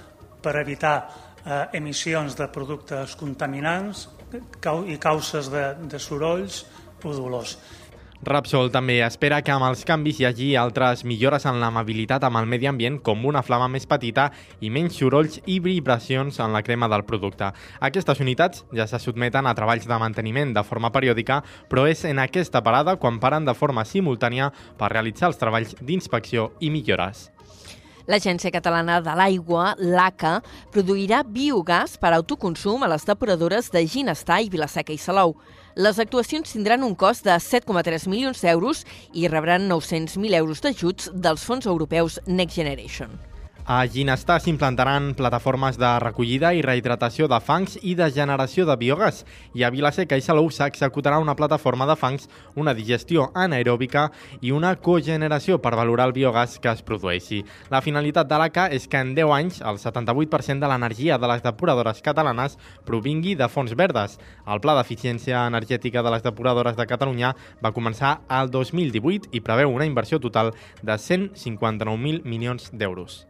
Speaker 8: per evitar eh, emissions de productes contaminants i causes de, de sorolls o dolors.
Speaker 4: Rapsol també espera que amb els canvis hi hagi altres millores en l'amabilitat amb el medi ambient, com una flama més petita i menys sorolls i vibracions en la crema del producte. Aquestes unitats ja se sotmeten a treballs de manteniment de forma periòdica, però és en aquesta parada quan paren de forma simultània per realitzar els treballs d'inspecció i millores.
Speaker 2: L'Agència Catalana de l'Aigua, l'ACA, produirà biogàs per autoconsum a les depuradores de Ginestar i Vilaseca i Salou. Les actuacions tindran un cost de 7,3 milions d'euros i rebran 900.000 euros d'ajuts dels fons europeus Next Generation.
Speaker 4: A Ginestar s'implantaran plataformes de recollida i rehidratació de fangs i de generació de biogàs i a Vilaseca i Salou s'executarà una plataforma de fangs, una digestió anaeròbica i una cogeneració per valorar el biogàs que es produeixi. La finalitat de l'ACA és que en 10 anys el 78% de l'energia de les depuradores catalanes provingui de fonts verdes. El Pla d'Eficiència Energètica de les Depuradores de Catalunya va començar al 2018 i preveu una inversió total de 159.000 milions d'euros.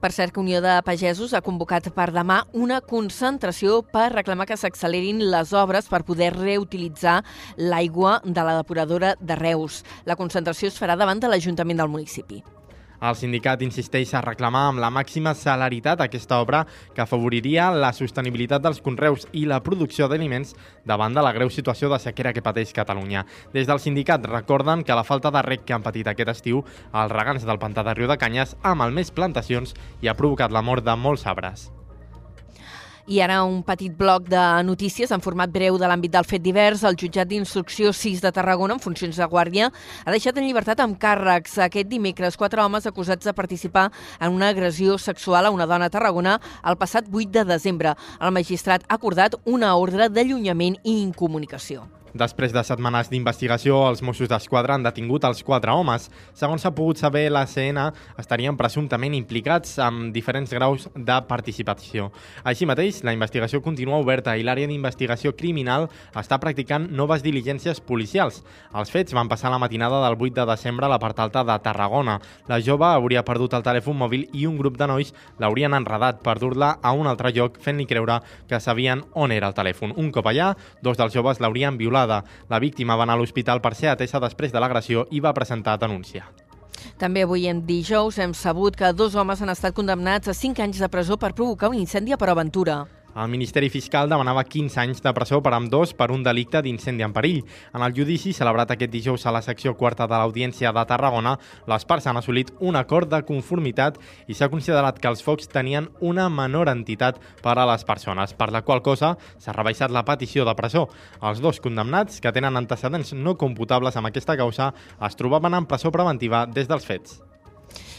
Speaker 2: Per cert, que Unió de Pagesos ha convocat per demà una concentració per reclamar que s'accelerin les obres per poder reutilitzar l'aigua de la depuradora de Reus. La concentració es farà davant de l'Ajuntament del municipi.
Speaker 4: El sindicat insisteix a reclamar amb la màxima celeritat aquesta obra que afavoriria la sostenibilitat dels conreus i la producció d'aliments davant de la greu situació de sequera que pateix Catalunya. Des del sindicat recorden que la falta de rec que han patit aquest estiu els regants del pantà de Riu de Canyes amb el més plantacions i ha provocat la mort de molts arbres.
Speaker 2: I ara un petit bloc de notícies en format breu de l'àmbit del fet divers. El jutjat d'instrucció 6 de Tarragona, en funcions de guàrdia, ha deixat en llibertat amb càrrecs aquest dimecres quatre homes acusats de participar en una agressió sexual a una dona a Tarragona el passat 8 de desembre. El magistrat ha acordat una ordre d'allunyament i incomunicació.
Speaker 4: Després de setmanes d'investigació, els Mossos d'Esquadra han detingut els quatre homes. Segons s'ha pogut saber, la CN estarien presumptament implicats amb diferents graus de participació. Així mateix, la investigació continua oberta i l'àrea d'investigació criminal està practicant noves diligències policials. Els fets van passar la matinada del 8 de desembre a la part alta de Tarragona. La jove hauria perdut el telèfon mòbil i un grup de nois l'haurien enredat per dur-la a un altre lloc fent-li creure que sabien on era el telèfon. Un cop allà, dos dels joves l'haurien violat violada. La víctima va anar a l'hospital per ser atesa després de l'agressió i va presentar denúncia.
Speaker 2: També avui en dijous hem sabut que dos homes han estat condemnats a 5 anys de presó per provocar un incendi a Aventura.
Speaker 4: El Ministeri Fiscal demanava 15 anys de presó per amb dos per un delicte d'incendi en perill. En el judici celebrat aquest dijous a la secció quarta de l'Audiència de Tarragona, les parts han assolit un acord de conformitat i s'ha considerat que els focs tenien una menor entitat per a les persones, per la qual cosa s'ha rebaixat la petició de presó. Els dos condemnats, que tenen antecedents no computables amb aquesta causa, es trobaven en presó preventiva des dels fets.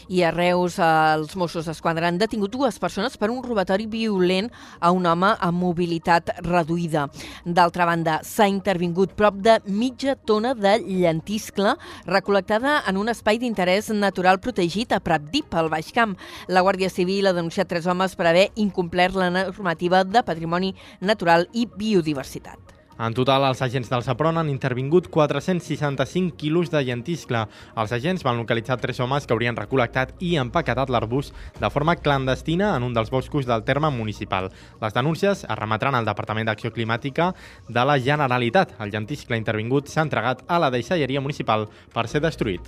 Speaker 2: I a Reus els Mossos d'Esquadra han detingut dues persones per un robatori violent a un home amb mobilitat reduïda. D'altra banda, s'ha intervingut prop de mitja tona de llentiscle recol·lectada en un espai d'interès natural protegit a Pratdip, al Baix Camp. La Guàrdia Civil ha denunciat tres homes per haver incomplert la normativa de patrimoni natural i biodiversitat.
Speaker 4: En total, els agents del Sapron han intervingut 465 quilos de llentiscle. Els agents van localitzar tres homes que haurien recol·lectat i empaquetat l'arbús de forma clandestina en un dels boscos del terme municipal. Les denúncies es remetran al Departament d'Acció Climàtica de la Generalitat. El llentiscle intervingut s'ha entregat a la deixalleria municipal per ser destruït.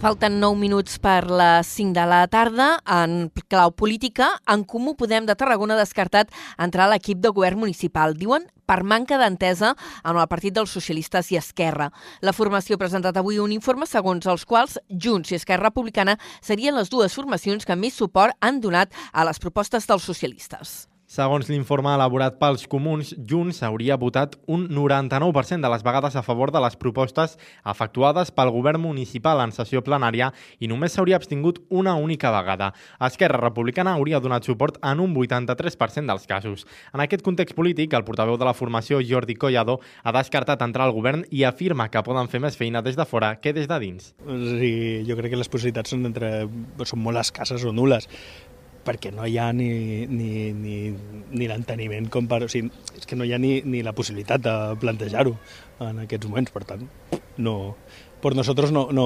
Speaker 2: Falten 9 minuts per les 5 de la tarda. En clau política, en Comú Podem de Tarragona ha descartat entrar a l'equip de govern municipal. Diuen per manca d'entesa amb el Partit dels Socialistes i Esquerra. La formació ha presentat avui un informe segons els quals Junts i Esquerra Republicana serien les dues formacions que més suport han donat a les propostes dels socialistes.
Speaker 4: Segons l'informe elaborat pels comuns, Junts hauria votat un 99% de les vegades a favor de les propostes efectuades pel govern municipal en sessió plenària i només s'hauria abstingut una única vegada. Esquerra Republicana hauria donat suport en un 83% dels casos. En aquest context polític, el portaveu de la formació, Jordi Collado, ha descartat entrar al govern i afirma que poden fer més feina des de fora que des de dins.
Speaker 9: Sí, jo crec que les possibilitats són, entre, són molt escasses o nules perquè no hi ha ni, ni, ni, ni l'enteniment com per... O sigui, és que no hi ha ni, ni la possibilitat de plantejar-ho en aquests moments, per tant, no... Per nosaltres no, no...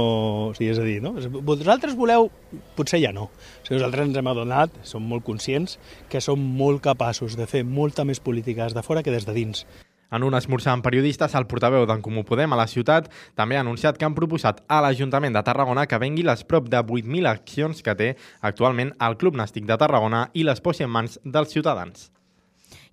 Speaker 9: O sigui, és a dir, no? Vosaltres voleu... Potser ja no. O sigui, nosaltres ens hem adonat, som molt conscients, que som molt capaços de fer molta més política des de fora que des de dins.
Speaker 4: En un esmorzar amb periodistes, el portaveu d'en Comú Podem a la ciutat també ha anunciat que han proposat a l'Ajuntament de Tarragona que vengui les prop de 8.000 accions que té actualment el Club Nàstic de Tarragona i les posi en mans dels ciutadans.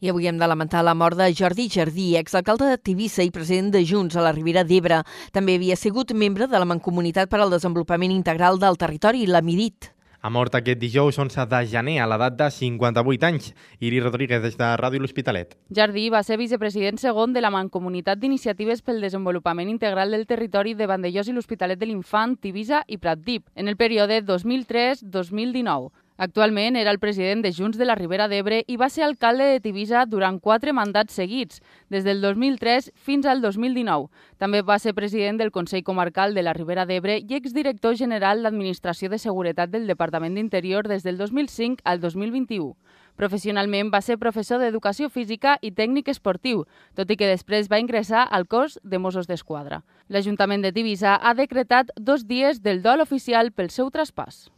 Speaker 2: I avui hem de lamentar la mort de Jordi Jardí, exalcalde de Tivissa i president de Junts a la Ribera d'Ebre. També havia sigut membre de la Mancomunitat per al Desenvolupament Integral del Territori, la MIDIT.
Speaker 4: Ha mort aquest dijous 11 de gener a l'edat de 58 anys. Iri Rodríguez, des de Ràdio L'Hospitalet.
Speaker 10: Jardí va ser vicepresident segon de la Mancomunitat d'Iniciatives pel Desenvolupament Integral del Territori de Vandellós i l'Hospitalet de l'Infant, Tivisa i Pratdip, en el període 2003-2019. Actualment era el president de Junts de la Ribera d'Ebre i va ser alcalde de Tivisa durant quatre mandats seguits, des del 2003 fins al 2019. També va ser president del Consell Comarcal de la Ribera d'Ebre i exdirector general d'Administració de Seguretat del Departament d'Interior des del 2005 al 2021. Professionalment va ser professor d'Educació Física i Tècnic Esportiu, tot i que després va ingressar al cos de Mossos d'Esquadra. L'Ajuntament de Tivisa ha decretat dos dies del dol oficial pel seu traspàs.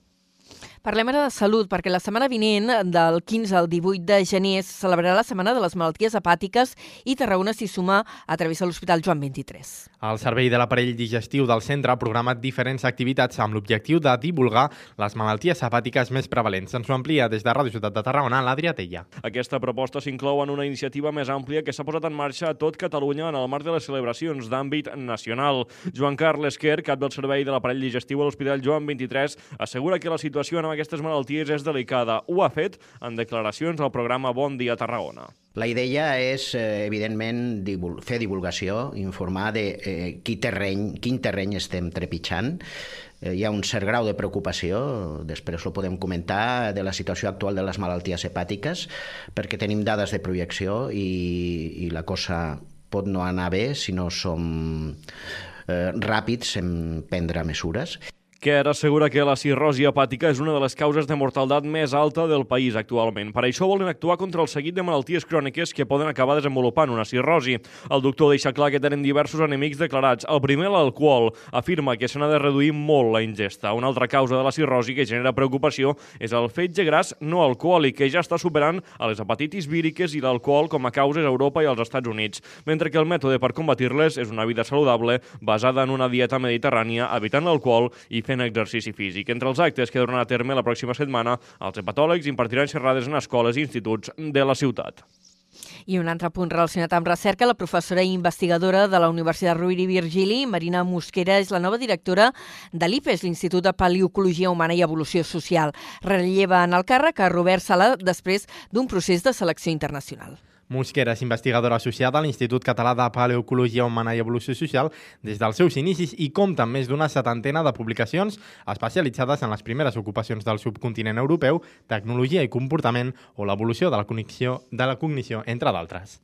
Speaker 2: Parlem ara de salut, perquè la setmana vinent, del 15 al 18 de gener, es celebrarà la Setmana de les Malalties Hepàtiques i Tarragona s'hi suma a través de l'Hospital Joan 23.
Speaker 4: El Servei de l'Aparell Digestiu del centre ha programat diferents activitats amb l'objectiu de divulgar les malalties hepàtiques més prevalents. Ens ho amplia des de Ràdio Ciutat de Tarragona, l'Adrià Tella.
Speaker 11: Aquesta proposta s'inclou en una iniciativa més àmplia que s'ha posat en marxa a tot Catalunya en el marc de les celebracions d'àmbit nacional. Joan Carles Quer, cap del Servei de l'Aparell Digestiu a l'Hospital Joan 23, assegura que la situació aquestes malalties és delicada. Ho ha fet en declaracions al programa Bon Dia Tarragona.
Speaker 12: La idea és, eh, evidentment, divul fer divulgació, informar de eh, qui terreny, quin terreny estem trepitjant. Eh, hi ha un cert grau de preocupació, després ho podem comentar, de la situació actual de les malalties hepàtiques, perquè tenim dades de projecció i, i la cosa pot no anar bé si no som eh, ràpids en prendre mesures.
Speaker 11: Kerr assegura que la cirrosi hepàtica és una de les causes de mortaldat més alta del país actualment. Per això volen actuar contra el seguit de malalties cròniques que poden acabar desenvolupant una cirrosi. El doctor deixa clar que tenen diversos enemics declarats. El primer, l'alcohol. Afirma que se n'ha de reduir molt la ingesta. Una altra causa de la cirrosi que genera preocupació és el fetge gras no alcohòlic, que ja està superant a les hepatitis víriques i l'alcohol com a causes a Europa i als Estats Units, mentre que el mètode per combatir-les és una vida saludable basada en una dieta mediterrània, evitant l'alcohol i fent exercici físic. Entre els actes que duran a terme la pròxima setmana, els hepatòlegs impartiran xerrades en escoles i instituts de la ciutat.
Speaker 2: I un altre punt relacionat amb recerca, la professora i investigadora de la Universitat Rovira i Virgili, Marina Mosquera, és la nova directora de l'IPES, l'Institut de Paleocologia Humana i Evolució Social. Relleva en el càrrec a Robert Sala després d'un procés de selecció internacional.
Speaker 4: Mosquera és investigadora associada a l'Institut Català de Paleocologia Humana i Evolució Social des dels seus inicis i compta amb més d'una setantena de publicacions especialitzades en les primeres ocupacions del subcontinent europeu, tecnologia i comportament o l'evolució de la cognició, de la cognició entre d'altres.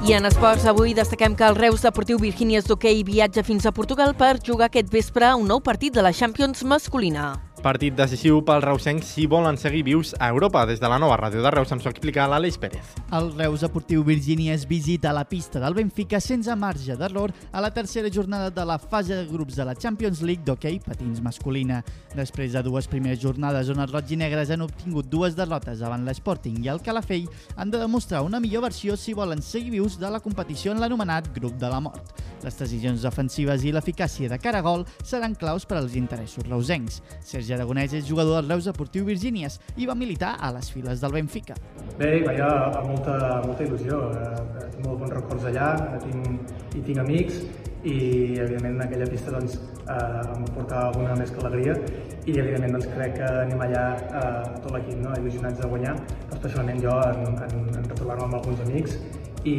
Speaker 2: I en esports, avui destaquem que el Reus Deportiu Virgínies d'Hockey viatja fins a Portugal per jugar aquest vespre un nou partit de la Champions masculina.
Speaker 4: Partit decisiu pels reusencs si volen seguir vius a Europa. Des de la nova ràdio de Reus ens ho explica l'Aleix Pérez.
Speaker 13: El Reus Deportiu Virgínia es visita la pista del Benfica sense marge d'error a la tercera jornada de la fase de grups de la Champions League d'hoquei patins masculina. Després de dues primeres jornades on els roig i negres han obtingut dues derrotes davant l'Sporting i el Calafell, han de demostrar una millor versió si volen seguir vius de la competició en l'anomenat grup de la mort. Les decisions defensives i l'eficàcia de cara a gol seran claus per als interessos reusencs. Sergi Sergi Aragonès és jugador del Reus Deportiu Virgínies i va militar a les files del Benfica.
Speaker 14: Bé, vaja, amb molta, molta il·lusió. Eh, tinc molt bons records allà, tinc, i tinc amics, i evidentment en aquella pista doncs, eh, em porta alguna més que alegria i evidentment doncs, crec que anem allà eh, tot l'equip no? il·lusionats de guanyar, especialment jo en, en, en retrobar-me amb alguns amics i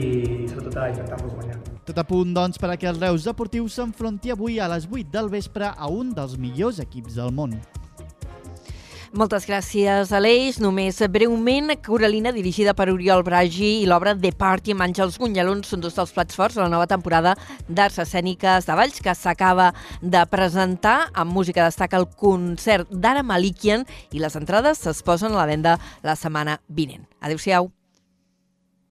Speaker 14: sobretot a intentar-los guanyar.
Speaker 13: Tot a punt, doncs, per a que el Reus Deportiu s'enfronti avui a les 8 del vespre a un dels millors equips del món.
Speaker 2: Moltes gràcies, Aleix. Només breument, Coralina, dirigida per Oriol Bragi i l'obra The Party amb Àngels Gunyalons són dos dels plats forts de la nova temporada d'Arts Escèniques de Valls que s'acaba de presentar. Amb música destaca el concert d'Ara Malikian i les entrades es posen a la venda la setmana vinent. Adéu-siau.